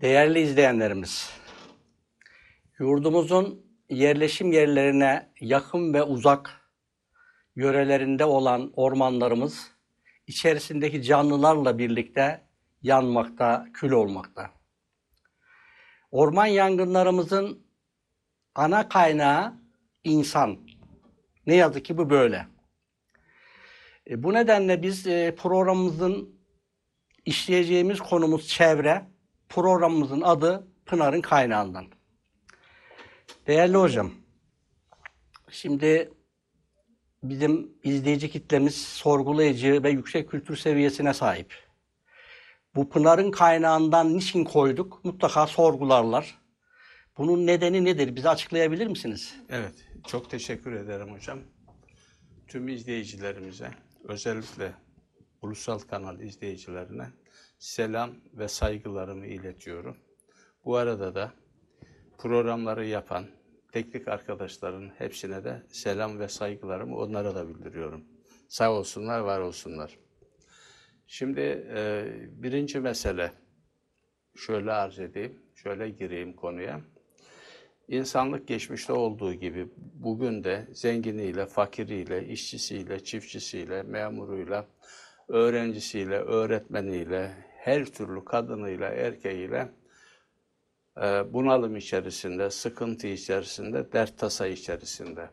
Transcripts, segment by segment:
Değerli izleyenlerimiz, yurdumuzun yerleşim yerlerine yakın ve uzak yörelerinde olan ormanlarımız içerisindeki canlılarla birlikte yanmakta, kül olmakta. Orman yangınlarımızın ana kaynağı insan. Ne yazık ki bu böyle. E, bu nedenle biz e, programımızın işleyeceğimiz konumuz çevre. Programımızın adı Pınar'ın kaynağından. Değerli hocam, şimdi bizim izleyici kitlemiz sorgulayıcı ve yüksek kültür seviyesine sahip. Bu Pınar'ın kaynağından niçin koyduk? Mutlaka sorgularlar. Bunun nedeni nedir? Bize açıklayabilir misiniz? Evet, çok teşekkür ederim hocam. Tüm izleyicilerimize, özellikle ulusal kanal izleyicilerine selam ve saygılarımı iletiyorum. Bu arada da programları yapan teknik arkadaşların hepsine de selam ve saygılarımı onlara da bildiriyorum. Sağ olsunlar, var olsunlar. Şimdi e, birinci mesele şöyle arz edeyim, şöyle gireyim konuya. İnsanlık geçmişte olduğu gibi bugün de zenginiyle, fakiriyle, işçisiyle, çiftçisiyle, memuruyla, öğrencisiyle, öğretmeniyle, her türlü kadınıyla, erkeğiyle e, bunalım içerisinde, sıkıntı içerisinde, dert tasa içerisinde.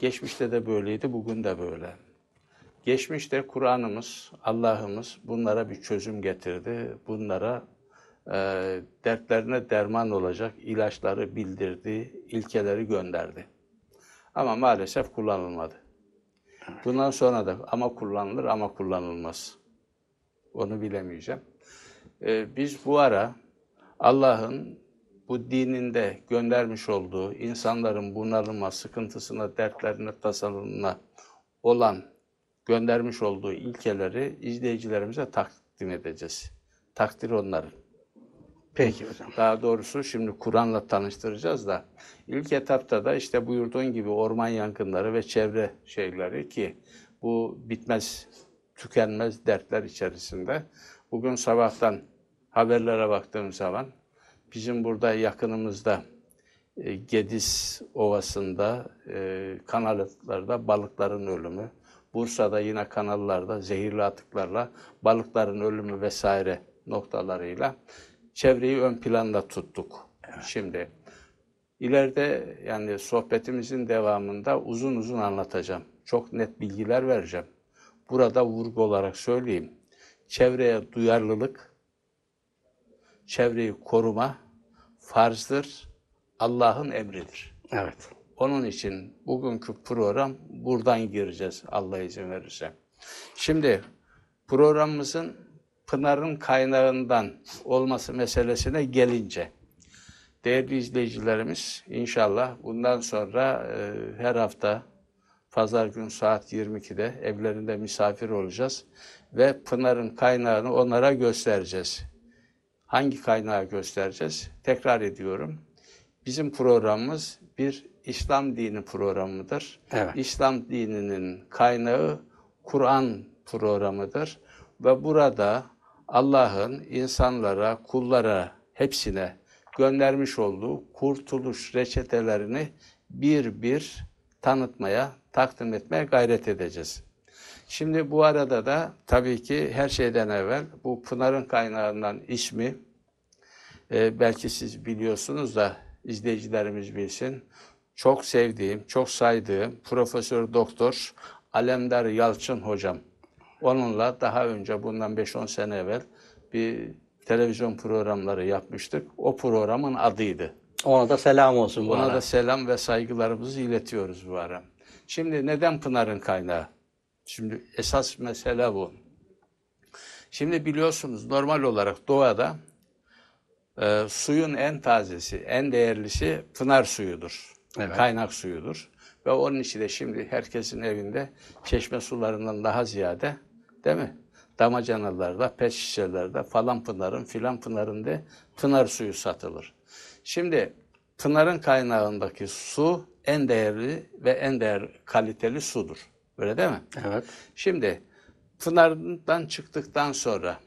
Geçmişte de böyleydi, bugün de böyle. Geçmişte Kur'an'ımız, Allah'ımız bunlara bir çözüm getirdi. Bunlara e, dertlerine derman olacak ilaçları bildirdi, ilkeleri gönderdi. Ama maalesef kullanılmadı. Bundan sonra da ama kullanılır ama kullanılmaz. Onu bilemeyeceğim. E, biz bu ara Allah'ın bu dininde göndermiş olduğu insanların bunalıma, sıkıntısına, dertlerine, tasalına olan göndermiş olduğu ilkeleri izleyicilerimize takdim edeceğiz. Takdir onların. Peki hocam. Daha doğrusu şimdi Kur'an'la tanıştıracağız da ilk etapta da işte buyurduğun gibi orman yangınları ve çevre şeyleri ki bu bitmez, tükenmez dertler içerisinde. Bugün sabahtan haberlere baktığım zaman bizim burada yakınımızda e, Gediz Ovası'nda e, kanallarda balıkların ölümü, Bursa'da yine kanallarda zehirli atıklarla balıkların ölümü vesaire noktalarıyla çevreyi ön planda tuttuk. Şimdi ileride yani sohbetimizin devamında uzun uzun anlatacağım. Çok net bilgiler vereceğim. Burada vurgu olarak söyleyeyim. Çevreye duyarlılık, çevreyi koruma farzdır, Allah'ın emridir. Evet. Onun için bugünkü program buradan gireceğiz Allah izin verirse. Şimdi programımızın Pınar'ın kaynağından olması meselesine gelince değerli izleyicilerimiz inşallah bundan sonra e, her hafta pazar gün saat 22'de evlerinde misafir olacağız ve Pınar'ın kaynağını onlara göstereceğiz. Hangi kaynağı göstereceğiz? Tekrar ediyorum. Bizim programımız bir İslam dini programıdır. Evet. İslam dininin kaynağı Kur'an programıdır. Ve burada Allah'ın insanlara, kullara, hepsine göndermiş olduğu kurtuluş reçetelerini bir bir tanıtmaya, takdim etmeye gayret edeceğiz. Şimdi bu arada da tabii ki her şeyden evvel bu Pınar'ın kaynağından ismi e, belki siz biliyorsunuz da izleyicilerimiz bilsin. Çok sevdiğim, çok saydığım Profesör Doktor Alemdar Yalçın hocam. Onunla daha önce bundan 5-10 sene evvel bir televizyon programları yapmıştık. O programın adıydı. Ona da selam olsun Ona ara. da selam ve saygılarımızı iletiyoruz bu ara. Şimdi neden Pınar'ın kaynağı? Şimdi esas mesele bu. Şimdi biliyorsunuz normal olarak doğada e, suyun en tazesi, en değerlisi pınar suyudur. Evet. Kaynak suyudur. Ve onun için de şimdi herkesin evinde çeşme sularından daha ziyade değil mi? Damacanalarda, pet şişelerde falan pınarın filan pınarın de pınar suyu satılır. Şimdi pınarın kaynağındaki su en değerli ve en değer kaliteli sudur. Öyle değil mi? Evet. Şimdi Pınar'dan çıktıktan sonra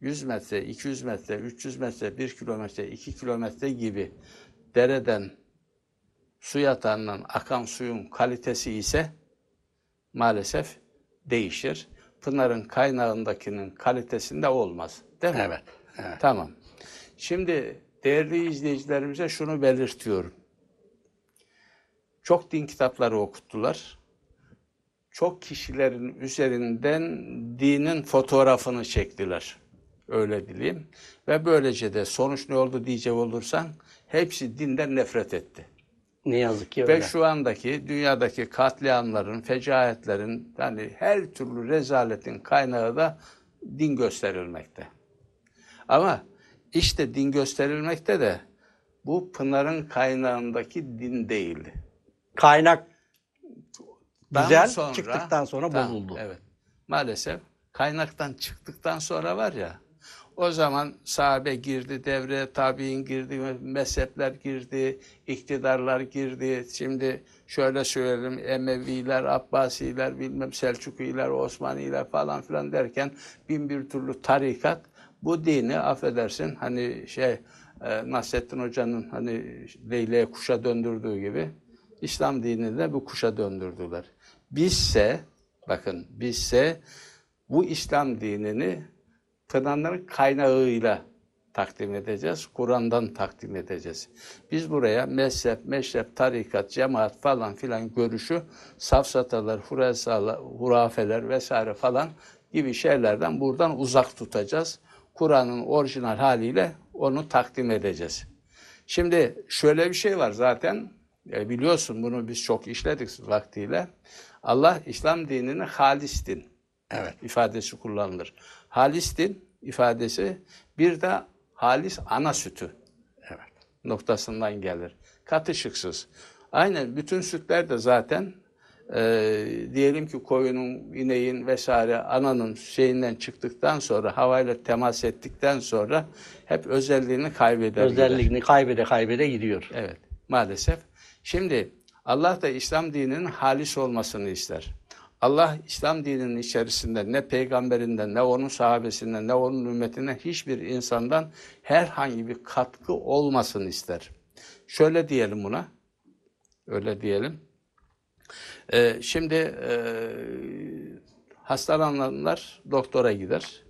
100 metre, 200 metre, 300 metre, 1 kilometre, 2 kilometre gibi dereden su yatağından akan suyun kalitesi ise maalesef değişir. Pınarın kaynağındakinin kalitesinde olmaz. Değil mi? Evet. evet. Tamam. Şimdi değerli izleyicilerimize şunu belirtiyorum. Çok din kitapları okuttular. Çok kişilerin üzerinden dinin fotoğrafını çektiler. Öyle diyeyim. Ve böylece de sonuç ne oldu diyecek olursan hepsi dinden nefret etti. Ne yazık ki öyle. Ve şu andaki dünyadaki katliamların, fecaetlerin, yani her türlü rezaletin kaynağı da din gösterilmekte. Ama işte din gösterilmekte de bu Pınar'ın kaynağındaki din değildi. Kaynak Daha güzel sonra- çıktıktan sonra Tamam, bozuldu. Evet. Maalesef kaynaktan çıktıktan sonra var ya o zaman sahabe girdi devreye, tabi'in girdi, mezhepler girdi, iktidarlar girdi. Şimdi şöyle söyleyelim Emeviler, Abbasiler, bilmem Selçukiler, Osmaniler falan filan derken bin bir türlü tarikat bu dini affedersin hani şey e, Nasrettin Hoca'nın hani Leyla'ya kuşa döndürdüğü gibi İslam dinini de bu kuşa döndürdüler. Bizse bakın bizse bu İslam dinini Pınar'ın kaynağıyla takdim edeceğiz. Kur'an'dan takdim edeceğiz. Biz buraya mezhep, meşrep, tarikat, cemaat falan filan görüşü, safsatalar, hurafeler vesaire falan gibi şeylerden buradan uzak tutacağız. Kur'an'ın orijinal haliyle onu takdim edeceğiz. Şimdi şöyle bir şey var zaten e, biliyorsun bunu biz çok işledik vaktiyle. Allah İslam dinini halis din Evet. ifadesi kullanılır. Halis din ifadesi bir de halis ana sütü Evet. noktasından gelir. Katışıksız. Aynen bütün sütler de zaten e, diyelim ki koyunun, ineğin vesaire ananın şeyinden çıktıktan sonra havayla temas ettikten sonra hep özelliğini kaybeder. gider. Özelliğini kaybede kaybede gidiyor. Evet, maalesef. Şimdi Allah da İslam dininin halis olmasını ister. Allah İslam dininin içerisinde ne peygamberinden, ne onun sahabesinden, ne onun ümmetinden hiçbir insandan herhangi bir katkı olmasını ister. Şöyle diyelim buna, öyle diyelim. Ee, şimdi e, hastalananlar doktora gider.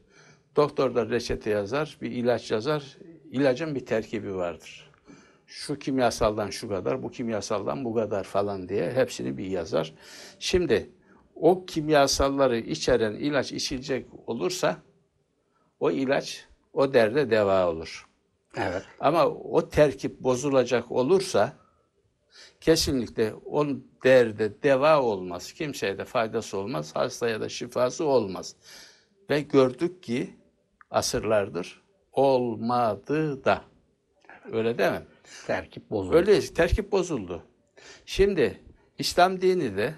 Doktor da reçete yazar, bir ilaç yazar. İlacın bir terkibi vardır şu kimyasaldan şu kadar, bu kimyasaldan bu kadar falan diye hepsini bir yazar. Şimdi o kimyasalları içeren ilaç içilecek olursa o ilaç o derde deva olur. Evet. Ama o terkip bozulacak olursa kesinlikle o derde deva olmaz. Kimseye de faydası olmaz. Hastaya da şifası olmaz. Ve gördük ki asırlardır olmadı da. Öyle değil mi? Terkip bozuldu. Öyle terkip bozuldu. Şimdi İslam dini de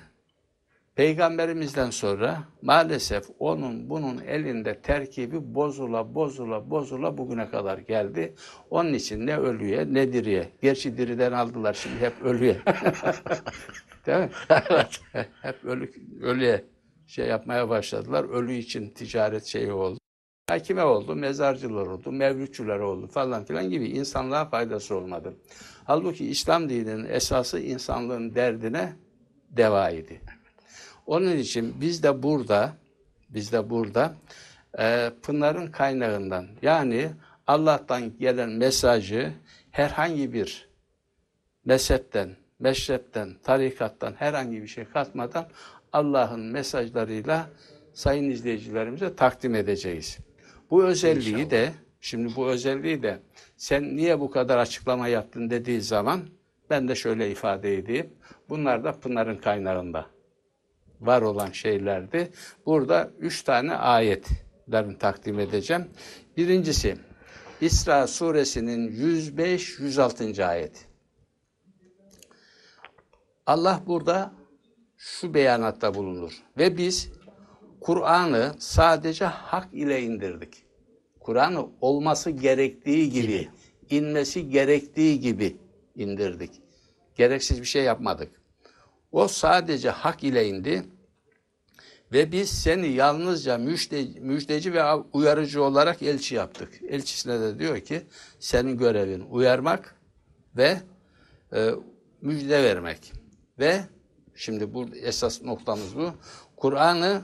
peygamberimizden sonra maalesef onun bunun elinde terkibi bozula bozula bozula bugüne kadar geldi. Onun için ne ölüye ne diriye. Gerçi diriden aldılar şimdi hep ölüye. Değil mi? hep ölü, ölüye şey yapmaya başladılar. Ölü için ticaret şeyi oldu. Hakime oldu, mezarcılar oldu, mevlütçüler oldu falan filan gibi insanlığa faydası olmadı. Halbuki İslam dininin esası insanlığın derdine deva idi. Onun için biz de burada, biz de burada e, Pınar'ın kaynağından yani Allah'tan gelen mesajı herhangi bir mezhepten, meşrepten, tarikattan herhangi bir şey katmadan Allah'ın mesajlarıyla sayın izleyicilerimize takdim edeceğiz. Bu özelliği de, şimdi bu özelliği de sen niye bu kadar açıklama yaptın dediği zaman ben de şöyle ifade edeyim. Bunlar da Pınar'ın kaynağında var olan şeylerdi. Burada üç tane ayetlerini takdim edeceğim. Birincisi İsra suresinin 105-106. ayet. Allah burada şu beyanatta bulunur. Ve biz Kur'an'ı sadece hak ile indirdik. Kur'an'ı olması gerektiği gibi, inmesi gerektiği gibi indirdik. Gereksiz bir şey yapmadık. O sadece hak ile indi Ve biz seni yalnızca müjde, müjdeci ve uyarıcı olarak elçi yaptık. Elçisine de diyor ki senin görevin uyarmak ve e, müjde vermek. Ve şimdi bu esas noktamız bu. Kur'an'ı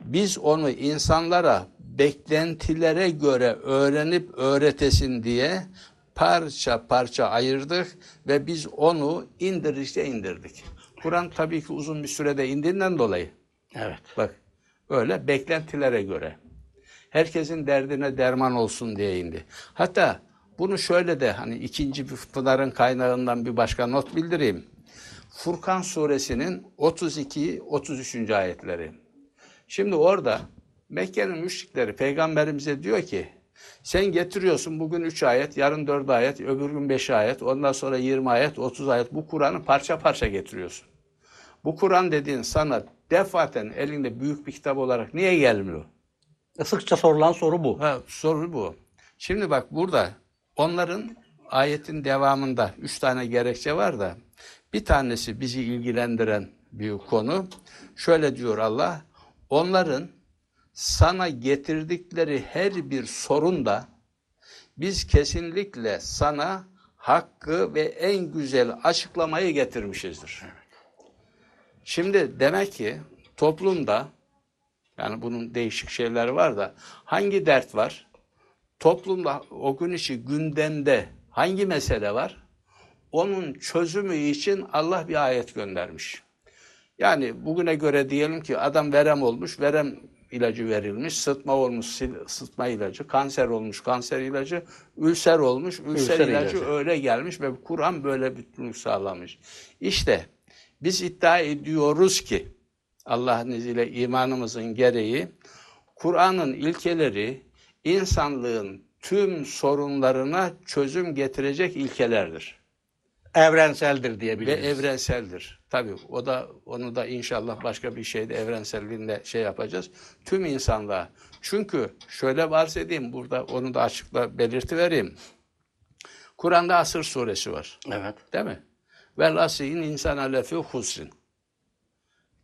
biz onu insanlara beklentilere göre öğrenip öğretesin diye parça parça ayırdık ve biz onu indirişte indirdik. Kur'an tabii ki uzun bir sürede indiğinden dolayı Evet. Bak öyle beklentilere göre. Herkesin derdine derman olsun diye indi. Hatta bunu şöyle de hani ikinci bir Pınar'ın kaynağından bir başka not bildireyim. Furkan suresinin 32-33. ayetleri. Şimdi orada Mekke'nin müşrikleri peygamberimize diyor ki sen getiriyorsun bugün 3 ayet, yarın 4 ayet, öbür gün 5 ayet, ondan sonra 20 ayet, 30 ayet. Bu Kur'an'ı parça parça getiriyorsun. Bu Kur'an dediğin sana defaten elinde büyük bir kitap olarak niye gelmiyor? Sıkça sorulan soru bu. Ha, soru bu. Şimdi bak burada onların ayetin devamında üç tane gerekçe var da bir tanesi bizi ilgilendiren bir konu. Şöyle diyor Allah, onların sana getirdikleri her bir sorunda biz kesinlikle sana hakkı ve en güzel açıklamayı getirmişizdir. Şimdi demek ki toplumda yani bunun değişik şeyleri var da hangi dert var? Toplumda o gün içi gündemde hangi mesele var? Onun çözümü için Allah bir ayet göndermiş. Yani bugüne göre diyelim ki adam verem olmuş, verem ilacı verilmiş, sıtma olmuş, sıtma ilacı, kanser olmuş, kanser ilacı, ülser olmuş, ülser, Ülser ilacı, ilacı. öyle gelmiş ve Kur'an böyle bütünlük sağlamış. İşte biz iddia ediyoruz ki Allah'ın izniyle imanımızın gereği Kur'an'ın ilkeleri insanlığın tüm sorunlarına çözüm getirecek ilkelerdir Evrenseldir ve diyebiliriz. evrenseldir. Tabii o da onu da inşallah başka bir şeyde evrenselliğinde şey yapacağız. Tüm insanlığa. Çünkü şöyle varz edeyim burada onu da açıkla belirti vereyim. Kur'an'da Asır suresi var. Evet. Değil mi? Vel asiyin insana lefi husrin.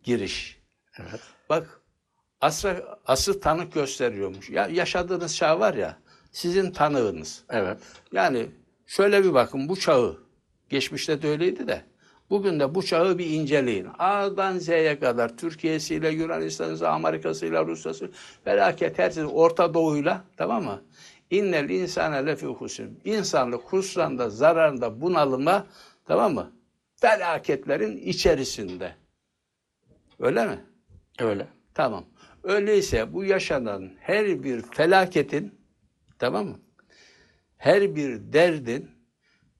Giriş. Evet. Bak asra, asır tanık gösteriyormuş. Ya yaşadığınız çağ var ya sizin tanığınız. Evet. Yani şöyle bir bakın bu çağı geçmişte de öyleydi de bugün de bu çağı bir inceleyin. A'dan Z'ye kadar Türkiye'siyle, Yunanistan'ıyla, Amerika'sıyla, Rusya'sı felaket her şey Orta Doğu'yla tamam mı? İnnel insane lefi husn. İnsanlık husranda, zararında, bunalıma tamam mı? Felaketlerin içerisinde. Öyle mi? Öyle. Tamam. Öyleyse bu yaşanan her bir felaketin tamam mı? Her bir derdin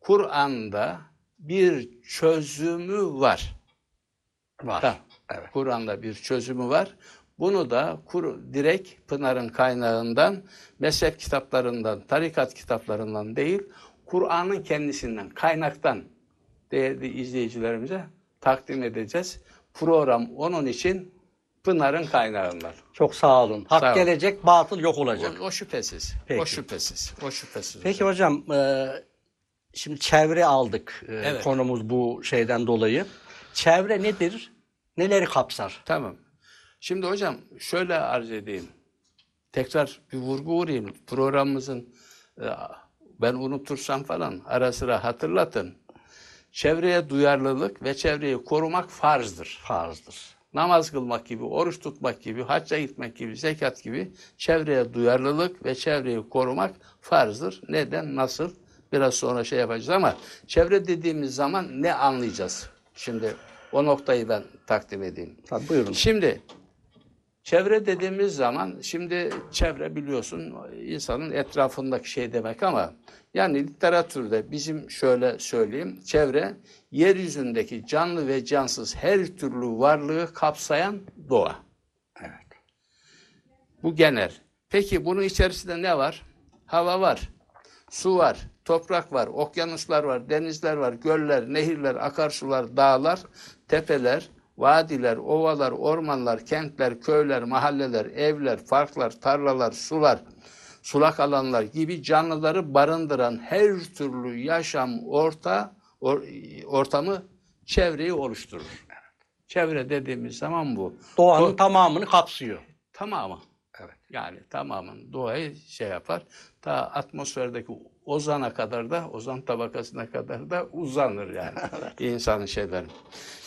Kur'an'da bir çözümü var. Var. Tamam. Evet. Kur'an'da bir çözümü var. Bunu da Kur, direkt Pınar'ın kaynağından, mezhep kitaplarından, tarikat kitaplarından değil, Kur'an'ın kendisinden, kaynaktan değerli izleyicilerimize takdim edeceğiz. Program onun için Pınar'ın kaynağından. Çok sağ olun. Hak Sağ olun. gelecek, batıl yok olacak. O, o şüphesiz. Peki. O şüphesiz. O şüphesiz. Peki hocam, e, şimdi çevre aldık e, Evet. konumuz bu şeyden dolayı. Çevre nedir? Neleri kapsar? Tamam. Şimdi hocam şöyle arz edeyim. Tekrar bir vurgu vurayım. Programımızın e, ben unutursam falan ara sıra hatırlatın. Çevreye duyarlılık ve çevreyi korumak farzdır. Farzdır. Namaz kılmak gibi, oruç tutmak gibi, hacca gitmek gibi, zekat gibi çevreye duyarlılık ve çevreyi korumak farzdır. Neden, nasıl? Biraz sonra şey yapacağız ama çevre dediğimiz zaman ne anlayacağız? Şimdi o noktayı ben takdim edeyim. Tabii buyurun. Şimdi çevre dediğimiz zaman şimdi çevre biliyorsun insanın etrafındaki şey demek ama yani literatürde bizim şöyle söyleyeyim çevre yeryüzündeki canlı ve cansız her türlü varlığı kapsayan doğa. Evet. Bu genel. Peki bunun içerisinde ne var? Hava var, su var, toprak var, okyanuslar var, denizler var, göller, nehirler, akarsular, dağlar, tepeler, vadiler, ovalar, ormanlar, kentler, köyler, mahalleler, evler, parklar, tarlalar, sular, sulak alanlar gibi canlıları barındıran her türlü yaşam orta or- ortamı çevreyi oluşturur. Çevre dediğimiz zaman bu. Doğanın Do- tamamını kapsıyor. tamamı. Evet. Yani tamamen doğayı şey yapar. Ta atmosferdeki ozana kadar da, ozan tabakasına kadar da uzanır yani insanın şeyleri.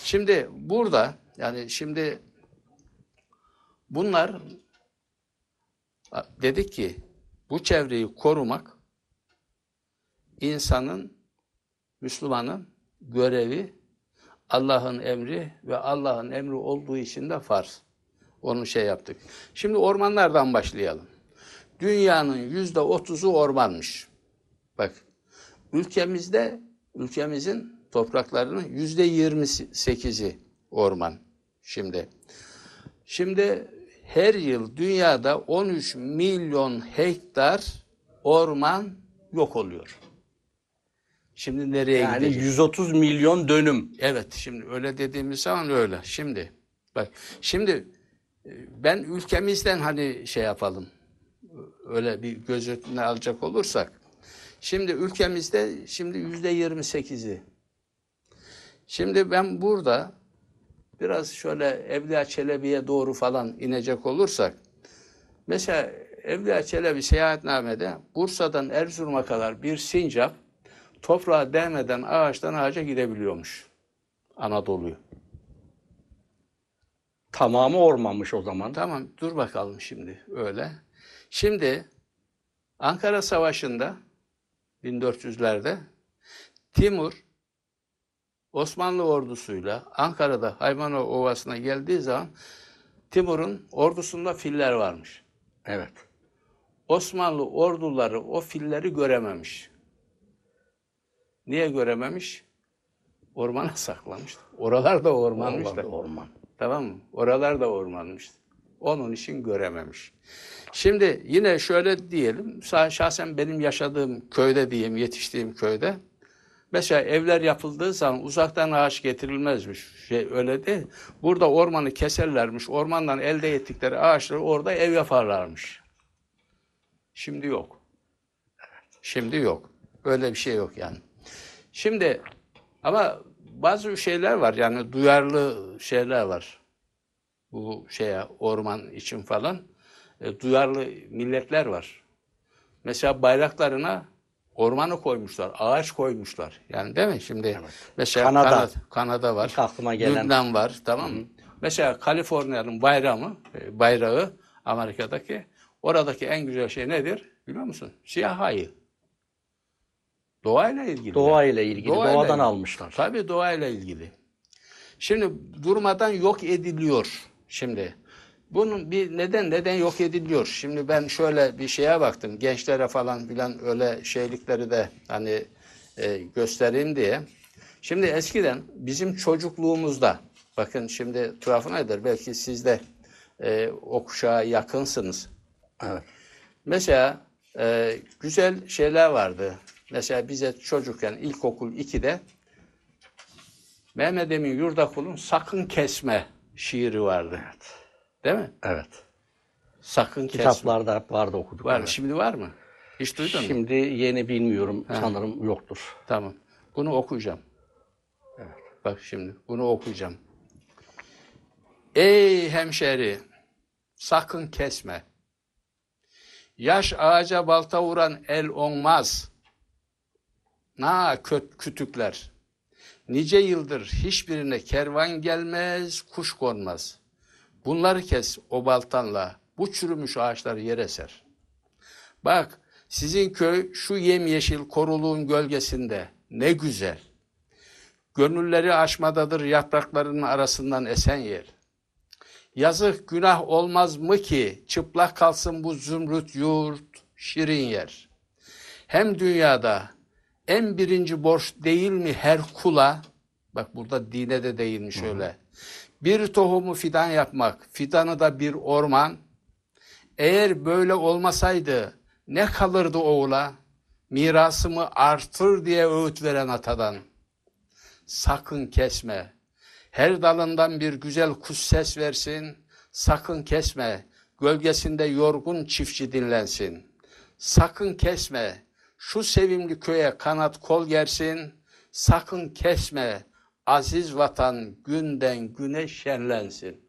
Şimdi burada yani şimdi bunlar dedik ki bu çevreyi korumak insanın, Müslümanın görevi Allah'ın emri ve Allah'ın emri olduğu için de farz. Onu şey yaptık. Şimdi ormanlardan başlayalım. Dünyanın yüzde otuzu ormanmış. Bak, ülkemizde, ülkemizin topraklarının yüzde yirmi sekizi orman şimdi. Şimdi her yıl dünyada 13 milyon hektar orman yok oluyor. Şimdi nereye Yani gidecek? 130 milyon dönüm. Evet şimdi öyle dediğimiz zaman öyle. Şimdi bak şimdi e, ben ülkemizden hani şey yapalım. Öyle bir göz önüne alacak olursak. Şimdi ülkemizde şimdi yüzde yirmi sekizi. Şimdi ben burada biraz şöyle Evliya Çelebi'ye doğru falan inecek olursak. Mesela Evliya Çelebi seyahatnamede Bursa'dan Erzurum'a kadar bir sincap toprağa değmeden ağaçtan ağaca gidebiliyormuş. Anadolu'yu. Tamamı ormanmış o zaman. Tamam dur bakalım şimdi öyle. Şimdi Ankara Savaşı'nda 1400'lerde Timur Osmanlı ordusuyla Ankara'da Haymanov Ovası'na geldiği zaman Timur'un ordusunda filler varmış. Evet. Osmanlı orduları o filleri görememiş. Niye görememiş? Ormana saklamış. Oralar da ormanmış da. Orman. Tamam mı? Oralar da ormanmış. Onun için görememiş. Şimdi yine şöyle diyelim. Şahsen benim yaşadığım köyde diyeyim, yetiştiğim köyde. Mesela evler yapıldığı zaman uzaktan ağaç getirilmezmiş. Şey öyle değil. Burada ormanı keserlermiş. Ormandan elde ettikleri ağaçları orada ev yaparlarmış. Şimdi yok. Şimdi yok. Öyle bir şey yok yani. Şimdi ama bazı şeyler var yani duyarlı şeyler var. Bu şeye orman için falan e, duyarlı milletler var. Mesela bayraklarına ormanı koymuşlar, ağaç koymuşlar. Yani değil mi? Şimdi mesela Kanada. Kanada, Kanada var. İlk aklıma gelen. Lübnan var, tamam mı? Mesela Kaliforniya'nın bayrağı, e, bayrağı Amerika'daki oradaki en güzel şey nedir? Biliyor musun? Siyah ayı. Doğayla ilgili. Doğayla ilgili. Doğayla Doğadan ilgili. almışlar. Tabii doğayla ilgili. Şimdi durmadan yok ediliyor şimdi. Bunun bir neden neden yok ediliyor? Şimdi ben şöyle bir şeye baktım. Gençlere falan filan öyle şeylikleri de hani e, göstereyim diye. Şimdi eskiden bizim çocukluğumuzda bakın şimdi tuhafı nedir? Belki siz de e, o kuşağa yakınsınız. Evet. Mesela e, güzel şeyler vardı. Mesela bize çocukken ilkokul 2'de Mehmet Emin Yurdakul'un Sakın Kesme şiiri vardı. Değil mi? Evet. Sakın Kesme. Kitaplarda hep vardı okuduk. Var. evet. Şimdi var mı? Hiç duydun mu? Şimdi yeni bilmiyorum. Sanırım yoktur. Tamam. Bunu okuyacağım. Bak şimdi bunu okuyacağım. Ey hemşeri, sakın kesme. Yaş ağaca balta vuran el olmaz. Na köt kütükler. Nice yıldır hiçbirine kervan gelmez, kuş konmaz. Bunları kes o baltanla, bu çürümüş ağaçları yere ser. Bak, sizin köy şu yemyeşil koruluğun gölgesinde. Ne güzel. Gönülleri aşmadadır yapraklarının arasından esen yer. Yazık günah olmaz mı ki çıplak kalsın bu zümrüt yurt, şirin yer. Hem dünyada en birinci borç değil mi her kula, bak burada dine de değinmiş öyle. Bir tohumu fidan yapmak, fidanı da bir orman. Eğer böyle olmasaydı ne kalırdı oğula? Mirasımı artır diye öğüt veren atadan. Sakın kesme. Her dalından bir güzel kuş ses versin. Sakın kesme. Gölgesinde yorgun çiftçi dinlensin. Sakın kesme. Şu sevimli köye kanat kol gersin. Sakın kesme. aziz vatan günden güne şenlensin.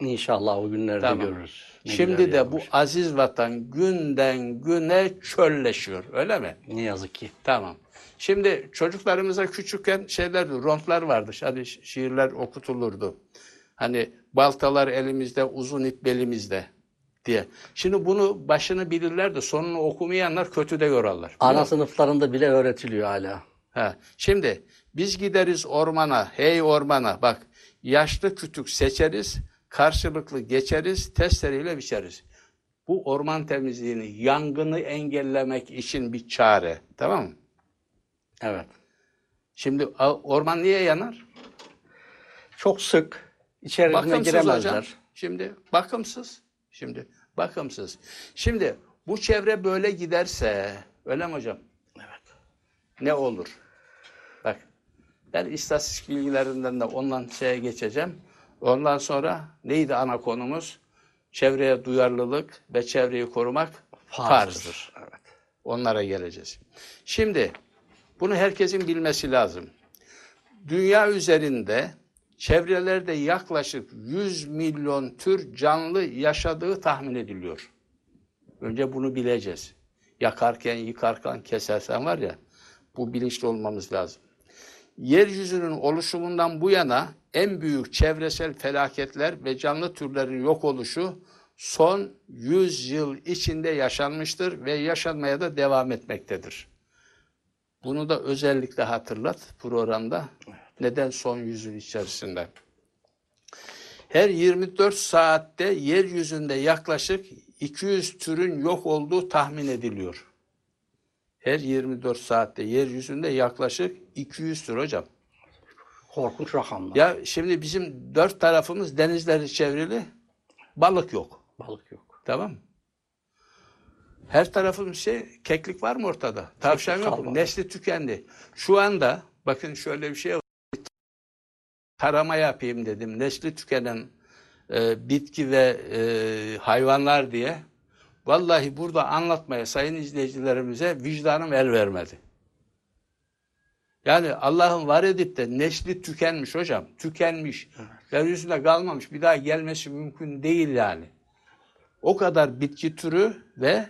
İnşallah o günlerde Tamam. görürüz. Ne Şimdi de bu yapmış. aziz vatan günden güne çölleşiyor. Öyle mi? Ne yazık ki. Tamam. Şimdi çocuklarımıza küçükken şeyler rontlar vardı. Hani şi- şiirler okutulurdu. Hani baltalar elimizde, uzun ip belimizde diye. Şimdi bunu başını bilirler de sonunu okumayanlar kötü de yorarlar. Ana sınıflarında bile öğretiliyor hala. Ha. Şimdi biz gideriz ormana, hey ormana bak yaşlı kütük seçeriz, karşılıklı geçeriz, testereyle biçeriz. Bu orman temizliğini, yangını engellemek için bir çare. Tamam mı? Evet. Şimdi orman niye yanar? Çok sık içerisine Bakımsız giremezler. hocam. Şimdi bakımsız. Şimdi bakımsız. Şimdi bu çevre böyle giderse öyle mi hocam? Evet. Ne olur? Bak ben istatistik bilgilerinden de ondan şeye geçeceğim. Ondan sonra neydi ana konumuz? Çevreye duyarlılık ve çevreyi korumak farzdır. Evet. Onlara geleceğiz. Şimdi bunu herkesin bilmesi lazım. Dünya üzerinde çevrelerde yaklaşık 100 milyon tür canlı yaşadığı tahmin ediliyor. Önce bunu bileceğiz. Yakarken, yıkarken, kesersen var ya, bu bilinçli olmamız lazım. Yeryüzünün oluşumundan bu yana en büyük çevresel felaketler ve canlı türlerin yok oluşu son 100 yıl içinde yaşanmıştır ve yaşanmaya da devam etmektedir. Bunu da özellikle hatırlat programda. Neden son 100 yıl içerisinde? Her 24 saatte yeryüzünde yaklaşık 200 türün yok olduğu tahmin ediliyor. Her 24 saatte yeryüzünde yaklaşık 200 tür hocam. Korkunç rakamlar. Ya şimdi bizim dört tarafımız denizleri çevrili, balık yok. Balık yok. Tamam mı? Her tarafımız şey, keklik var mı ortada? Tavşan yok. Nesli tükendi. Şu anda bakın şöyle bir şey var. Tarama yapayım dedim. Nesli tükenen e, bitki ve e, hayvanlar diye. Vallahi burada anlatmaya sayın izleyicilerimize vicdanım el vermedi. Yani Allah'ın var edip de nesli tükenmiş hocam. Tükenmiş. Yeryüzünde kalmamış. Bir daha gelmesi mümkün değil yani. O kadar bitki türü ve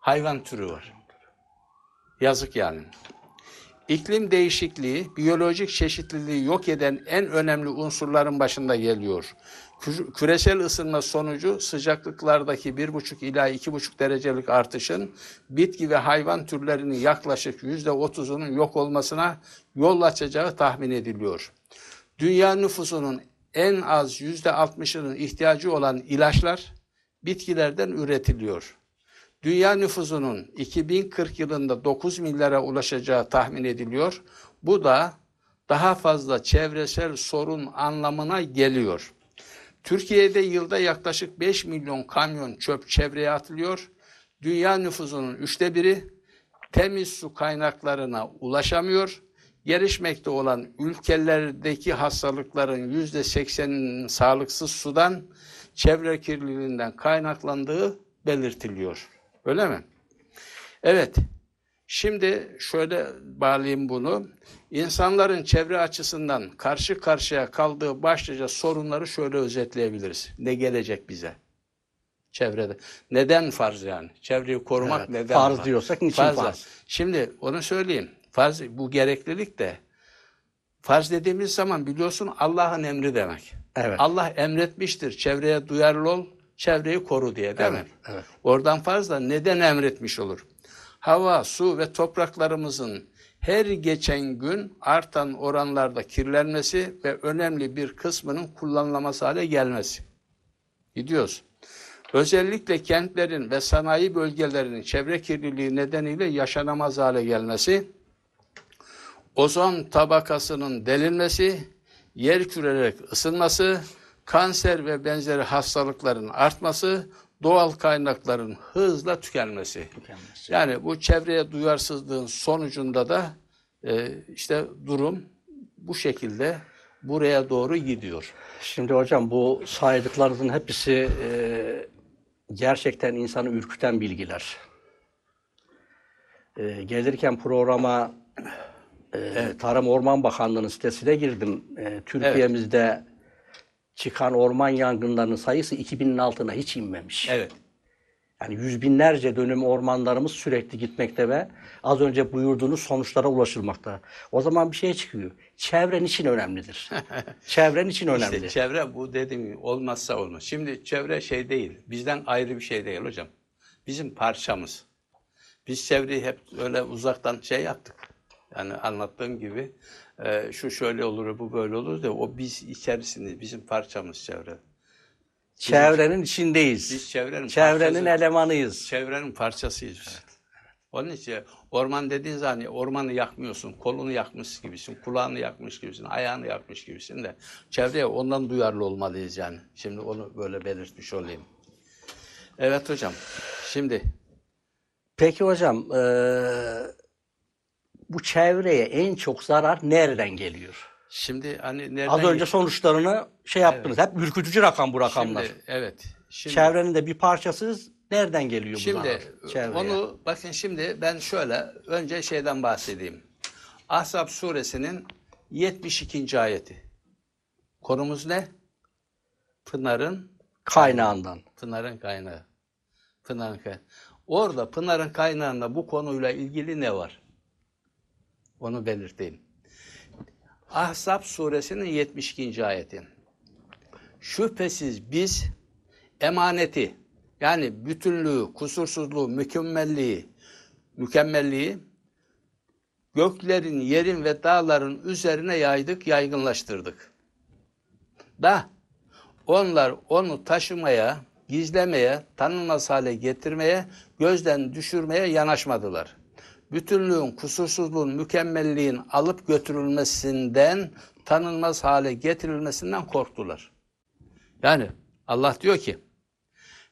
hayvan türü var. Yazık yani. İklim değişikliği, biyolojik çeşitliliği yok eden en önemli unsurların başında geliyor. Kü- Küresel ısınma sonucu sıcaklıklardaki 1,5 ila 2,5 derecelik artışın bitki ve hayvan türlerinin yaklaşık %30'unun yok olmasına yol açacağı tahmin ediliyor. Dünya nüfusunun en az %60'ının ihtiyacı olan ilaçlar bitkilerden üretiliyor. Dünya nüfusunun 2040 yılında 9 milyara ulaşacağı tahmin ediliyor. Bu da daha fazla çevresel sorun anlamına geliyor. Türkiye'de yılda yaklaşık 5 milyon kamyon çöp çevreye atılıyor. Dünya nüfusunun üçte biri temiz su kaynaklarına ulaşamıyor. Gelişmekte olan ülkelerdeki hastalıkların yüzde sekseninin sağlıksız sudan, çevre kirliliğinden kaynaklandığı belirtiliyor. Öyle mi? Evet. Şimdi şöyle bağlayayım bunu. İnsanların çevre açısından karşı karşıya kaldığı başlıca sorunları şöyle özetleyebiliriz. Ne gelecek bize? Çevrede. Neden farz yani? Çevreyi korumak Evet, neden farz diyorsak niçin farz? Şimdi onu söyleyeyim. Farz bu gereklilik de farz dediğimiz zaman biliyorsun Allah'ın emri demek. Evet. Allah emretmiştir. Çevreye duyarlı ol, çevreyi koru diye değil Evet, mi? evet. Oradan farz da neden emretmiş olur? Hava, su ve topraklarımızın her geçen gün artan oranlarda kirlenmesi ve önemli bir kısmının kullanılamaz hale gelmesi. Gidiyoruz. Özellikle kentlerin ve sanayi bölgelerinin çevre kirliliği nedeniyle yaşanamaz hale gelmesi, ozon tabakasının delinmesi, yer kürerek ısınması, kanser ve benzeri hastalıkların artması, doğal kaynakların hızla tükenmesi. Tükenmesi. Yani bu çevreye duyarsızlığın sonucunda da e, işte durum bu şekilde buraya doğru gidiyor. Şimdi hocam bu saydıklarınızın hepsi e, gerçekten insanı ürküten bilgiler. E, gelirken programa e, Ee, Tarım Orman Bakanlığı'nın sitesine girdim. Ee, Türkiye'mizde çıkan orman yangınlarının sayısı 2000'in altına hiç inmemiş. Evet. Yani yüz binlerce dönüm ormanlarımız sürekli gitmekte ve az önce buyurduğunuz sonuçlara ulaşılmakta. O zaman bir şey çıkıyor. Çevren için önemlidir. Çevren için önemli. İşte çevre bu dediğim gibi olmazsa olmaz. Şimdi çevre şey değil. Bizden ayrı bir şey değil hocam. Bizim parçamız. Biz çevreyi hep öyle uzaktan şey yaptık. Yani anlattığım gibi e, şu şöyle olur, bu böyle olur da o biz içerisinde bizim parçamız çevre. Çevrenin içindeyiz. Biz çevrenin Çevrenin parçası- elemanıyız. Çevrenin parçasıyız biz. Onun için orman dediğin zaman ormanı yakmıyorsun, kolunu yakmış gibisin, kulağını yakmış gibisin, ayağını yakmış gibisin de çevreye ondan duyarlı olmalıyız yani. Şimdi onu böyle belirtmiş olayım. Evet hocam. Şimdi Peki hocam, eee, bu çevreye en çok zarar nereden geliyor? şimdi hani nereden Az önce sonuçlarını şey yaptınız. Hep ürkütücü rakam bu rakamlar. Şimdi, evet. Şimdi, Çevrenin de bir parçasız nereden geliyor bu Şimdi zarar çevreye? onu bakın şimdi ben şöyle önce şeyden bahsedeyim. Ahzab suresinin 72. ayeti. Konumuz ne? Pınar'ın Kaynağından. Pınar'ın kaynağı. Pınar'ın kaynağı. Orada Pınar'ın kaynağında bu konuyla ilgili ne var? Onu belirteyim. Ahzab suresinin 72. ayeti. Şüphesiz biz emaneti yani bütünlüğü, kusursuzluğu, mükemmelliği, mükemmelliği göklerin, yerin ve dağların üzerine yaydık, yaygınlaştırdık. Da onlar onu taşımaya, gizlemeye, tanınmaz hale getirmeye, gözden düşürmeye yanaşmadılar. Bütünlüğün, kusursuzluğun, mükemmelliğin alıp götürülmesinden, tanınmaz hale getirilmesinden korktular. Yani Allah diyor ki,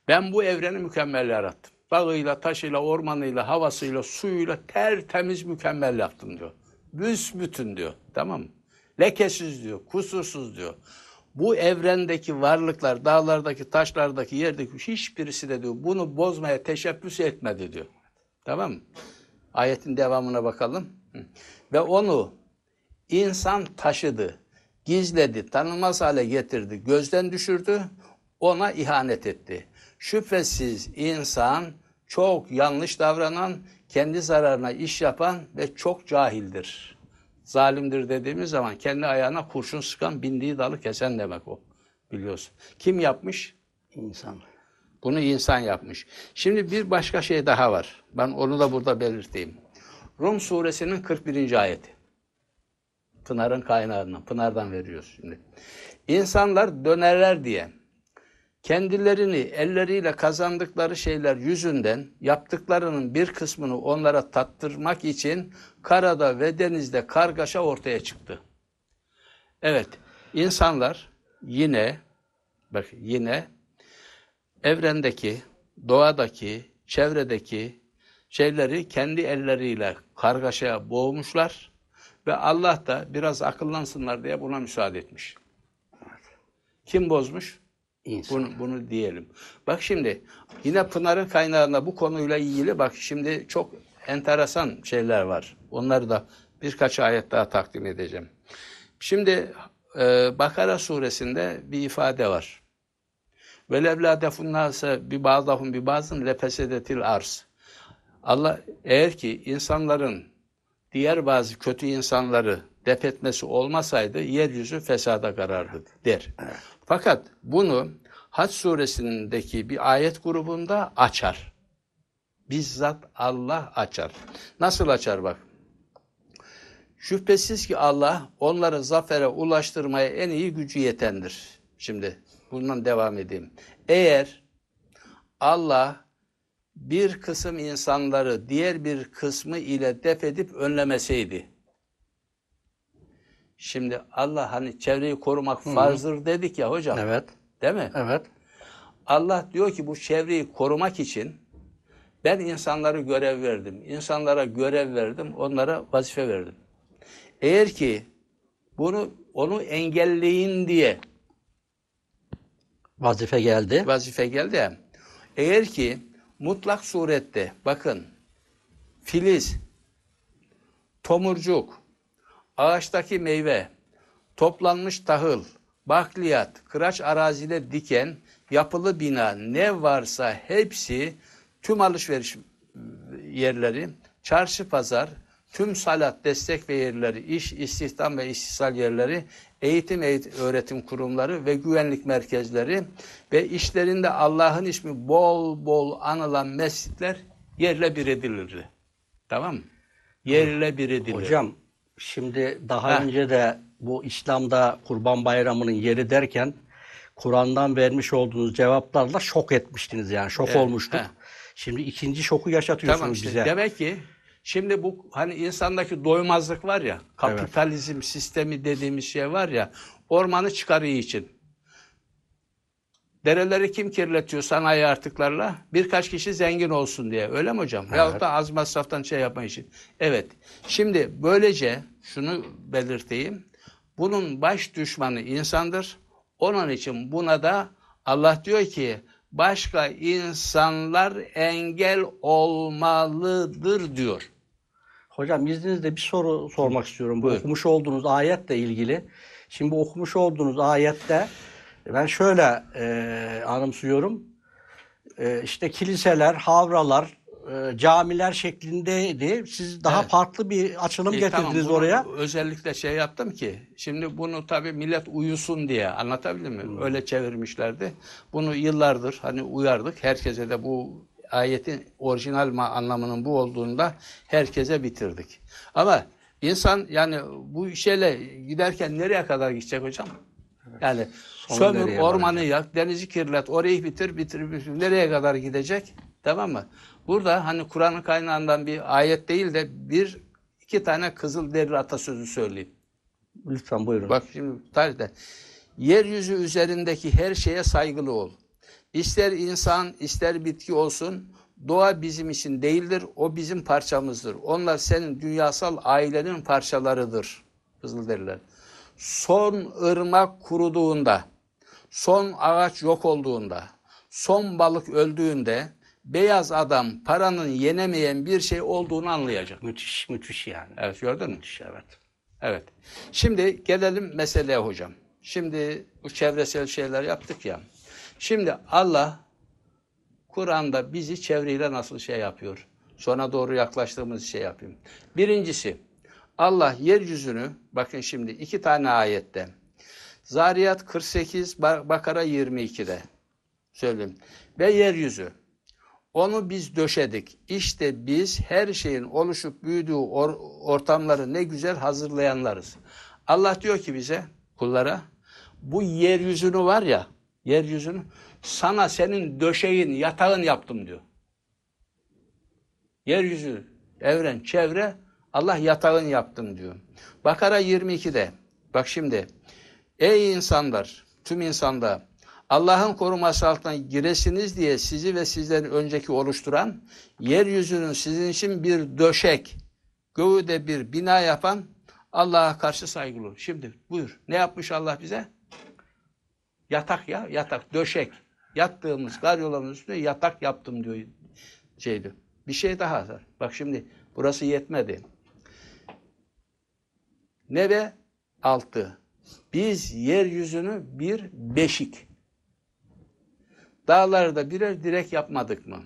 ben bu evreni mükemmel yarattım. Bağıyla, taşıyla, ormanıyla, havasıyla, suyuyla tertemiz mükemmel yaptım diyor. Büsbütün diyor. Tamam mı? Lekesiz diyor, kusursuz diyor. Bu evrendeki varlıklar, dağlardaki, taşlardaki, yerdeki hiçbirisi de diyor bunu bozmaya teşebbüs etmedi diyor. Tamam mı? Ayetin devamına bakalım. Ve onu insan taşıdı, gizledi, tanınmaz hale getirdi, gözden düşürdü, ona ihanet etti. Şüphesiz insan çok yanlış davranan, kendi zararına iş yapan ve çok cahildir. Zalimdir dediğimiz zaman kendi ayağına kurşun sıkan, bindiği dalı kesen demek o. Biliyorsun. Kim yapmış? İnsan. Bunu insan yapmış. Şimdi bir başka şey daha var. Ben onu da burada belirteyim. Rum suresinin 41. ayeti. Pınar'ın kaynağından, Pınar'dan veriyoruz şimdi. İnsanlar dönerler diye kendilerini elleriyle kazandıkları şeyler yüzünden yaptıklarının bir kısmını onlara tattırmak için karada ve denizde kargaşa ortaya çıktı. Evet, insanlar yine bak yine evrendeki, doğadaki, çevredeki şeyleri kendi elleriyle kargaşaya boğmuşlar ve Allah da biraz akıllansınlar diye buna müsaade etmiş. Kim bozmuş? İnsan. Bunu, bunu diyelim. Bak şimdi yine Pınar'ın kaynağında bu konuyla ilgili bak şimdi çok enteresan şeyler var. Onları da birkaç ayet daha takdim edeceğim. Şimdi e, Bakara suresinde bir ifade var. Ve levla defunnâse bi ba'dahum bi ba'dın lepesedetil arz. Allah eğer ki insanların diğer bazı kötü insanları def etmesi olmasaydı yeryüzü fesada karardı der. Fakat bunu Hac suresindeki bir ayet grubunda açar. Bizzat Allah açar. Nasıl açar bak. Şüphesiz ki Allah onları zafere ulaştırmaya en iyi gücü yetendir. Şimdi bundan devam edeyim. Eğer Allah bir kısım insanları diğer bir kısmı ile def edip önlemeseydi. Şimdi Allah hani çevreyi korumak farzdır dedik ya hocam. Evet. Değil mi? Evet. Allah diyor ki bu çevreyi korumak için ben insanları görev verdim. İnsanlara görev verdim, onlara vazife verdim. Eğer ki bunu onu engelleyin diye Vazife geldi. vazife geldi. Eğer ki mutlak surette bakın filiz, tomurcuk, ağaçtaki meyve, toplanmış tahıl, bakliyat, kıraç arazide diken, yapılı bina ne varsa hepsi tüm alışveriş yerleri, çarşı pazar, tüm salat destek ve yerleri, iş, istihdam ve işsal yerleri, eğitim, eğitim öğretim kurumları ve güvenlik merkezleri ve işlerinde Allah'ın ismi bol bol anılan mescitler yerle bir edilirdi. Tamam mı? Yerle bir edilir. Hocam şimdi daha Ha. önce de bu İslam'da Kurban Bayramı'nın yeri derken Kur'an'dan vermiş olduğunuz cevaplarla şok etmiştiniz yani şok Evet, olmuştuk. ha. Şimdi ikinci şoku yaşatıyorsunuz Tamam işte bize. demek ki şimdi bu hani insandaki doymazlık var ya kapitalizm sistemi dediğimiz şey var ya ormanı çıkarıyor için. Dereleri kim kirletiyor sanayi artıklarla? Birkaç kişi zengin olsun diye. Öyle mi hocam? Veyahut da az masraftan şey yapma için. Evet. Şimdi böylece şunu belirteyim. Bunun baş düşmanı insandır. Onun için buna da Allah diyor ki başka insanlar engel olmalıdır diyor. Hocam izninizle bir soru sormak istiyorum. Bu Buyur. okumuş olduğunuz ayetle ilgili. Şimdi bu okumuş olduğunuz ayette ben şöyle e, anımsıyorum. E, işte kiliseler, havralar, e, camiler şeklindeydi. Siz daha Evet. farklı bir açılım E, getirdiniz tamam, oraya. Özellikle şey yaptım ki şimdi bunu tabii millet uyusun diye anlatabildim mi? Hmm. Öyle çevirmişlerdi. Bunu yıllardır hani uyardık. Herkese de bu ayetin orijinal anlamının bu olduğunda herkese bitirdik. Ama insan yani bu şeyle giderken nereye kadar gidecek hocam? Yani Sonu sömür, ormanı yak, denizi kirlet, orayı bitir, bitir, bitir. Nereye kadar gidecek? Tamam mı? Burada hani Kur'an'ın kaynağından bir ayet değil de bir iki tane kızıl deri atasözü söyleyeyim. Lütfen buyurun. Bak şimdi tarihte. Yeryüzü üzerindeki her şeye saygılı ol. İster insan, ister bitki olsun, doğa bizim için değildir, o bizim parçamızdır. Onlar senin dünyasal ailenin parçalarıdır. Kızılderililer. Son ırmak kuruduğunda, son ağaç yok olduğunda, son balık öldüğünde, beyaz adam paranın yenemeyen bir şey olduğunu anlayacak. Müthiş, müthiş yani. Evet gördün mü? Müthiş evet. Evet. Şimdi gelelim meseleye hocam. Şimdi bu çevresel şeyler yaptık ya. Şimdi Allah Kur'an'da bizi çevreyle nasıl şey yapıyor? Sona doğru yaklaştığımız şey yapayım. Birincisi Allah yeryüzünü bakın şimdi iki tane ayette. Zariyat 48, Ba- Bakara 22'de söyleyeyim. Ve yeryüzü onu biz döşedik. İşte biz her şeyin oluşup büyüdüğü or- ortamları ne güzel hazırlayanlarız. Allah diyor ki bize, kullara, bu yeryüzünü var ya, yeryüzünü sana senin döşeğin, yatağın yaptım diyor. Yeryüzü, evren, çevre, Allah yatağın yaptım diyor. Bakara 22'de, bak şimdi, ey insanlar, tüm insanda, Allah'ın koruması altına giresiniz diye sizi ve sizden önceki oluşturan, yeryüzünün sizin için bir döşek, göğü bir bina yapan Allah'a karşı saygılı. Şimdi buyur. Ne yapmış Allah bize? Yatak ya, yatak, döşek. Yattığımız karyolanın üstüne yatak yaptım diyor şeydi. Bir şey daha var. Bak şimdi burası yetmedi. Ne ve altı. Biz yeryüzünü bir beşik. Dağlarda birer direk yapmadık mı?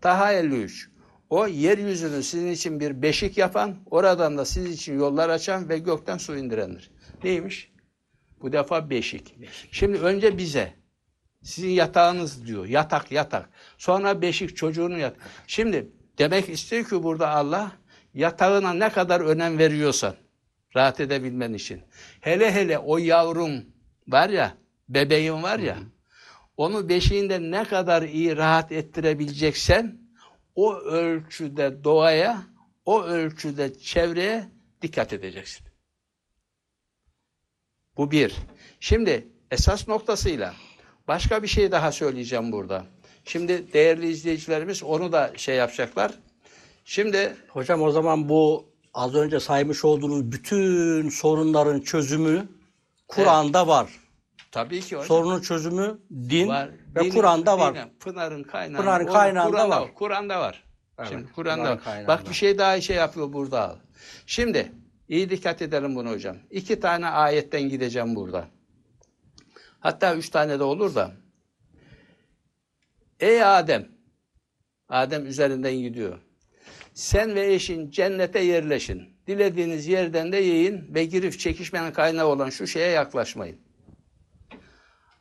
Taha 53. O yeryüzünü sizin için bir beşik yapan, oradan da sizin için yollar açan ve gökten su indirendir. Neymiş? Bu defa beşik. Şimdi önce bize, sizin yatağınız diyor. Yatak, yatak. Sonra beşik, çocuğunu yat. Şimdi demek istiyor ki burada Allah, yatağına ne kadar önem veriyorsan, rahat edebilmen için. Hele hele o yavrum var ya, bebeğin var ya, onu beşiğinde ne kadar iyi rahat ettirebileceksen o ölçüde doğaya, o ölçüde çevreye dikkat edeceksin. Bu bir. Şimdi esas noktasıyla başka bir şey daha söyleyeceğim burada. Şimdi değerli izleyicilerimiz onu da şey yapacaklar. Şimdi Hocam o zaman bu az önce saymış olduğunuz bütün sorunların çözümü Kur'an'da var. tabii ki hocam. Sorunun çözümü din var. ve Kur'an'da var. Pınar'ın kaynağı. Pınar'ın kaynağında Kur'an'da var. Kur'an'da var. Evet, Şimdi Kur'an'da Pınar'ın var. Bak bir şey daha şey yapıyor burada. Şimdi İyi dikkat edelim bunu hocam. İki tane ayetten gideceğim burada. Hatta üç tane de olur da. Ey Adem, Adem üzerinden gidiyor. Sen ve eşin cennete yerleşin. Dilediğiniz yerden de yiyin ve girip çekişmenin kaynağı olan şu şeye yaklaşmayın.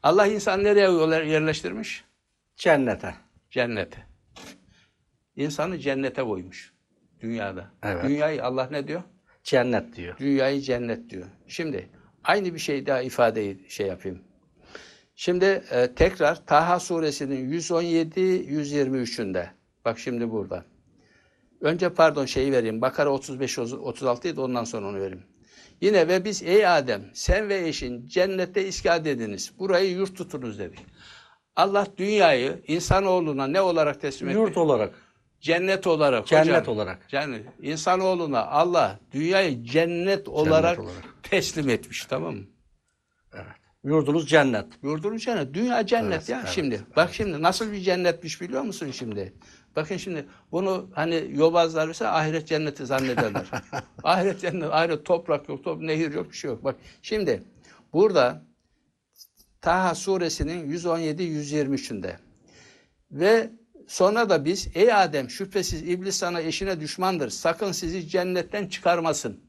Allah insan nereye yerleştirmiş? Cennete. Cennete. İnsanı cennete koymuş. Dünyada. Evet. Dünyayı Allah ne diyor? Cennet diyor. Dünyayı cennet diyor. Şimdi aynı bir şey daha ifadeyi şey yapayım. Şimdi e, tekrar Taha suresinin 117-123'ünde. Bak şimdi burada. Önce pardon şeyi vereyim. Bakara 35-36 idi ondan sonra onu vereyim. Yine ve biz ey Adem sen ve eşin cennette iskat ediniz. Burayı yurt tutunuz dedik. Allah dünyayı insanoğluna ne olarak teslim etti? Yurt olarak. Cennet olarak. Cennet hocam. olarak. Yani insanoğluna Allah dünyayı cennet olarak, olarak. teslim etmiş tamam mı? Yurdunuz cennet. Yurdunuz cennet. Dünya cennet Evet, ya evet, şimdi. Bak şimdi nasıl bir cennetmiş biliyor musun şimdi? Bakın şimdi bunu hani yobazlar ise ahiret cenneti zannederler. ahiret cennet, ahiret toprak yok, top, nehir yok, bir şey yok. Bak şimdi burada Taha suresinin 117-123'ünde ve sonra da biz ey Adem şüphesiz iblis sana eşine düşmandır. Sakın sizi cennetten çıkarmasın.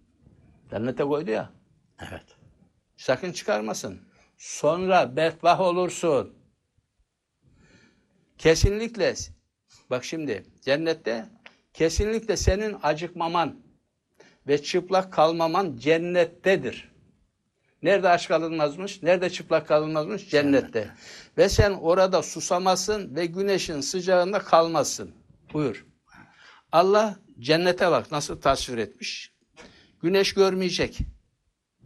Cennete koydu ya. Evet. Sakın çıkarmasın. Sonra bedbah olursun. Kesinlikle bak şimdi cennette kesinlikle senin acıkmaman ve çıplak kalmaman cennettedir. Nerede aç kalınmazmış? Nerede çıplak kalınmazmış? Cennette. Ve sen orada susamasın ve güneşin sıcağında kalmazsın. Buyur. Allah cennete bak nasıl tasvir etmiş. Güneş görmeyecek.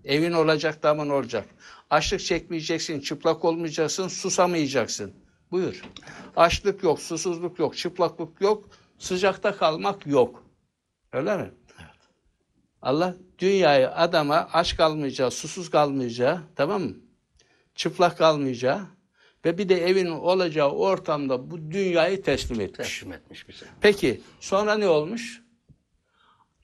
Evin olacak, damın olacak. Açlık çekmeyeceksin, çıplak olmayacaksın, susamayacaksın. Buyur. Açlık yok, susuzluk yok, çıplaklık yok, sıcakta kalmak yok. Öyle mi? Allah dünyayı adama aç kalmayacağı, susuz kalmayacağı, tamam mı? Çıplak kalmayacağı ve bir de evin olacağı ortamda bu dünyayı teslim etmiş. Teslim etmiş bize. Peki sonra ne olmuş?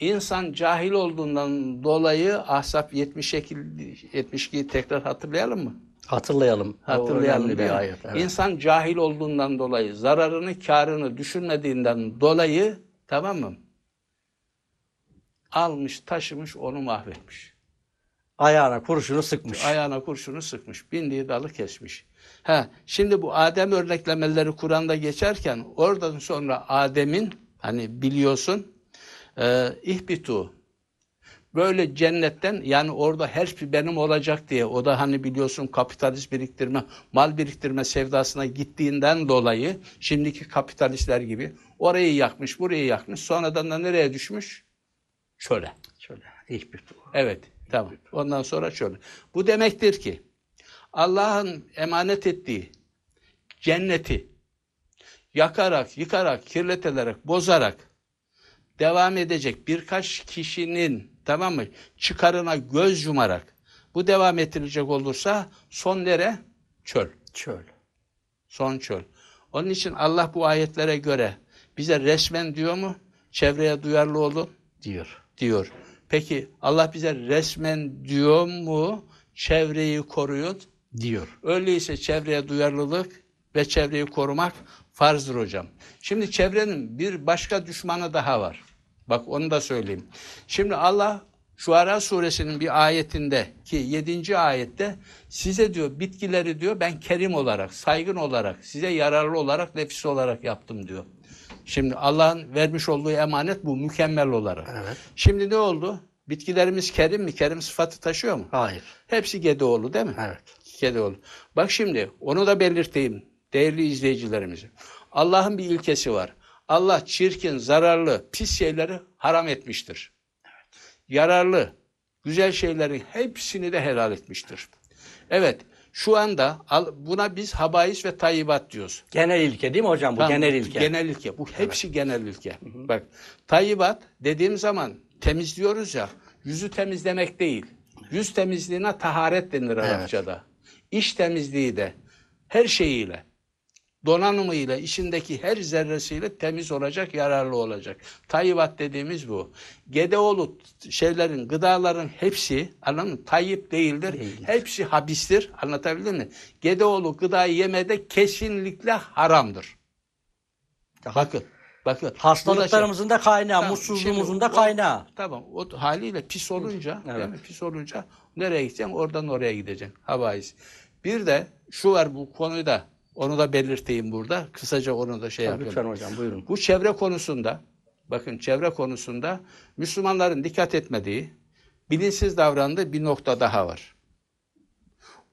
İnsan cahil olduğundan dolayı Ahzab 72, 72'yi tekrar hatırlayalım mı? Hatırlayalım. Hatırlayalım bir mi? ayet. Evet. İnsan cahil olduğundan dolayı, zararını, karını düşünmediğinden dolayı tamam mı? Almış, taşımış, onu mahvetmiş. Ayağına kurşunu sıkmış. Ayağına kurşunu sıkmış, bindiği dalı kesmiş. Ha, şimdi bu Adem örneklemeleri Kur'an'da geçerken oradan sonra Adem'in hani biliyorsun e, ihbitu böyle cennetten yani orada her şey benim olacak diye o da hani biliyorsun kapitalist biriktirme, mal biriktirme sevdasına gittiğinden dolayı şimdiki kapitalistler gibi orayı yakmış, burayı yakmış. Sonradan da nereye düşmüş? Çöle. Şöyle hiçbir Evet, tamam. Ondan sonra şöyle. Bu demektir ki Allah'ın emanet ettiği cenneti yakarak, yıkarak, kirleterek, bozarak devam edecek birkaç kişinin tamam mı çıkarına göz yumarak bu devam ettirilecek olursa son nere? Çöl. çöl. Son çöl. Onun için Allah bu ayetlere göre bize resmen diyor mu? Çevreye duyarlı olun diyor. Diyor. Peki Allah bize resmen diyor mu? Çevreyi koruyun. Diyor. Öyleyse çevreye duyarlılık ve çevreyi korumak farzdır hocam. Şimdi çevrenin bir başka düşmanı daha var. Bak onu da söyleyeyim. Şimdi Allah Şuara suresinin bir ayetinde ki 7. ayette size diyor bitkileri diyor ben kerim olarak, saygın olarak, size yararlı olarak, nefis olarak yaptım diyor. Şimdi Allah'ın vermiş olduğu emanet bu mükemmel olarak. Evet. Şimdi ne oldu? Bitkilerimiz kerim mi? Kerim sıfatı taşıyor mu? Hayır. Hepsi Gedeoğlu değil mi? Evet. Gedeoğlu. Bak şimdi onu da belirteyim değerli izleyicilerimize. Allah'ın bir ilkesi var. Allah çirkin, zararlı, pis şeyleri haram etmiştir. Yararlı, güzel şeylerin hepsini de helal etmiştir. Evet, şu anda buna biz habais ve tayyibat diyoruz. Genel ilke değil mi hocam bu? Tamam, genel ilke. Genel ilke. Bu hepsi genel ilke. Bak, tayyibat dediğim zaman temizliyoruz ya, yüzü temizlemek değil. Yüz temizliğine taharet denir Arapçada. İş temizliği de her şeyiyle. Donanımıyla, içindeki her zerresiyle temiz olacak, yararlı olacak. Tayyibat dediğimiz bu. Gedeoğlu şeylerin, gıdaların hepsi, anladın mı? Tayyip değildir. Değildir. Hepsi habistir. Anlatabildim mi? Gedeoğlu gıdayı yemede kesinlikle haramdır. Bakın, bakın. Hastalıklarımızın da kaynağı, Tamam, mutsuzluğumuzun da o- kaynağı. Tamam. O haliyle pis olunca, değil Evet. mi? Pis olunca nereye gideceksin? Oradan oraya gideceksin. Havais. Bir de şu var bu konuyu da onu da belirteyim burada. Kısaca onu da şey Tabii, yapayım. Lütfen hocam buyurun. Bu çevre konusunda bakın çevre konusunda Müslümanların dikkat etmediği, bilinçsiz davrandığı bir nokta daha var.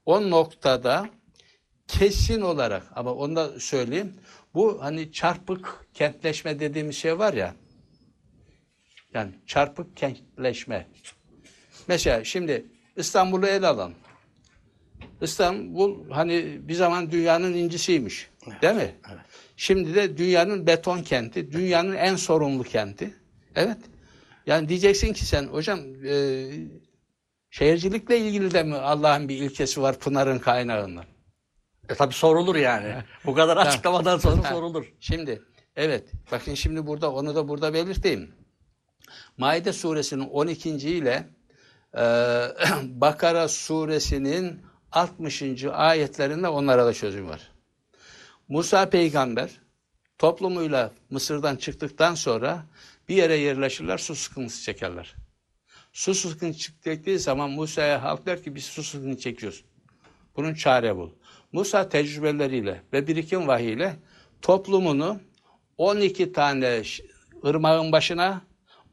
O noktada kesin olarak ama onu da söyleyeyim. Bu hani çarpık kentleşme dediğimiz şey var ya. Yani çarpık kentleşme. Mesela şimdi İstanbul'u ele alalım. İstanbul hani bir zaman dünyanın incisiymiş. Değil mi? evet. Şimdi de dünyanın beton kenti, dünyanın en sorumlu kenti. Evet. Yani diyeceksin ki sen hocam e, şehircilikle ilgili de mi Allah'ın bir ilkesi var Pınar'ın kaynağından? E tabi sorulur yani. Bu kadar açıklamadan sonra sorulur. Şimdi evet bakın şimdi burada onu da burada belirteyim. Maide suresinin 12. ile e, Bakara suresinin 60. ayetlerinde onlara da çözüm var. Musa peygamber toplumuyla Mısır'dan çıktıktan sonra bir yere yerleşirler, su sıkıntısı çekerler. Su sıkıntısı çektiği zaman Musa'ya halk der ki biz su sıkıntısı çekiyoruz. Bunun çare bul. Musa tecrübeleriyle ve birikim vahiyle toplumunu 12 tane ırmağın başına,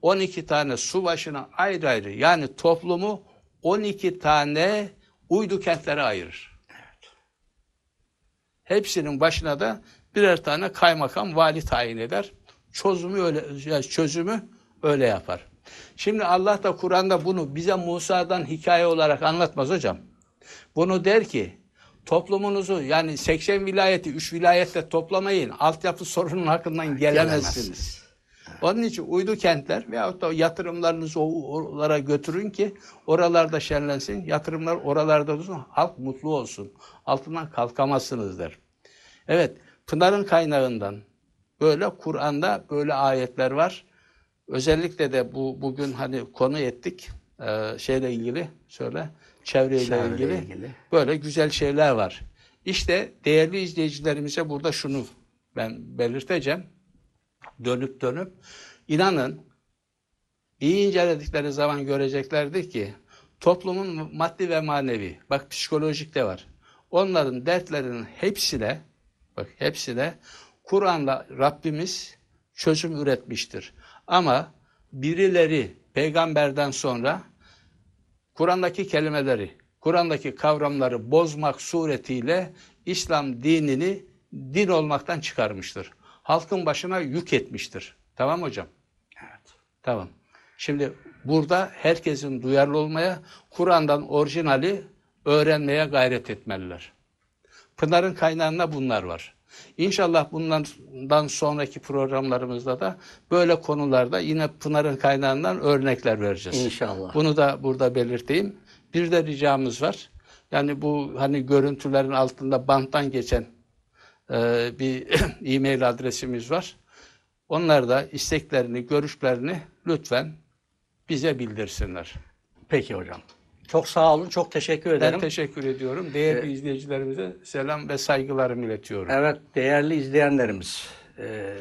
12 tane su başına ayrı ayrı yani toplumu 12 tane uydu kentlere ayırır. Hepsinin başına da birer tane kaymakam vali tayin eder. Çözümü öyle çözümü öyle yapar. Şimdi Allah da Kur'an'da bunu bize Musa'dan hikaye olarak anlatmaz hocam. Bunu der ki toplumunuzu yani 80 vilayeti 3 vilayette toplamayın. Altyapı sorunun hakkından gelemezsiniz. Onun için uydu kentler veyahut da yatırımlarınızı o- oralara götürün ki oralarda şenlensin. Yatırımlar oralarda dursun. Halk mutlu olsun. Altından kalkamazsınız der. Evet, Pınar'ın kaynağından böyle Kur'an'da böyle ayetler var. Özellikle de bu bugün hani konu ettik e, şeyle ilgili söyle çevreyle Çevreyle ilgili, ilgili. böyle güzel şeyler var. İşte değerli izleyicilerimize burada şunu ben belirteceğim. Dönüp dönüp inanın iyi inceledikleri zaman göreceklerdir ki toplumun maddi ve manevi bak psikolojik de var. Onların dertlerinin hepsine bak hepsine Kur'an'la Rabbimiz çözüm üretmiştir. Ama birileri peygamberden sonra Kur'an'daki kelimeleri, Kur'an'daki kavramları bozmak suretiyle İslam dinini din olmaktan çıkarmıştır. Halkın başına yük etmiştir. Tamam hocam? Evet. Tamam. Şimdi burada herkesin duyarlı olmaya, Kur'an'dan orijinali öğrenmeye gayret etmeliler. Pınar'ın kaynağında bunlar var. İnşallah bundan sonraki programlarımızda da böyle konularda yine Pınar'ın kaynağından örnekler vereceğiz. İnşallah. Bunu da burada belirteyim. Bir de ricamız var. Yani bu hani görüntülerin altında banttan geçen e, bir e-mail adresimiz var. Onlar da isteklerini, görüşlerini lütfen bize bildirsinler. Peki hocam. Çok sağ olun. Çok teşekkür ederim. Ben teşekkür ediyorum. Değerli izleyicilerimize selam ve saygılarımı iletiyorum. Evet değerli izleyenlerimiz. e,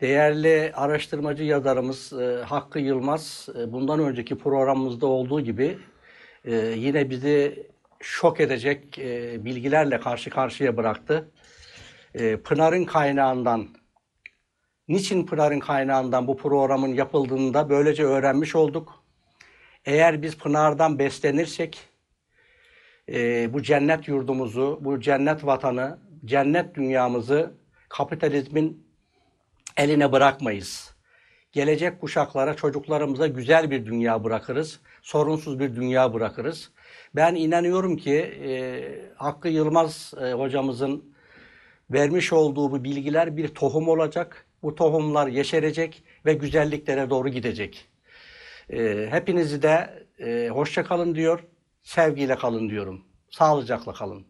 Değerli araştırmacı yazarımız e, Hakkı Yılmaz e, bundan önceki programımızda olduğu gibi e, yine bizi şok edecek e, bilgilerle karşı karşıya bıraktı. E, Pınar'ın kaynağından, niçin Pınar'ın kaynağından bu programın yapıldığını da böylece öğrenmiş olduk. Eğer biz Pınar'dan beslenirsek e, bu cennet yurdumuzu, bu cennet vatanı, cennet dünyamızı kapitalizmin eline bırakmayız. Gelecek kuşaklara, çocuklarımıza güzel bir dünya bırakırız. Sorunsuz bir dünya bırakırız. Ben inanıyorum ki e, Hakkı Yılmaz e, hocamızın vermiş olduğu bu bilgiler bir tohum olacak. Bu tohumlar yeşerecek ve güzelliklere doğru gidecek. E, hepinizi de e, hoşça kalın diyor, sevgiyle kalın diyorum. Sağlıcakla kalın.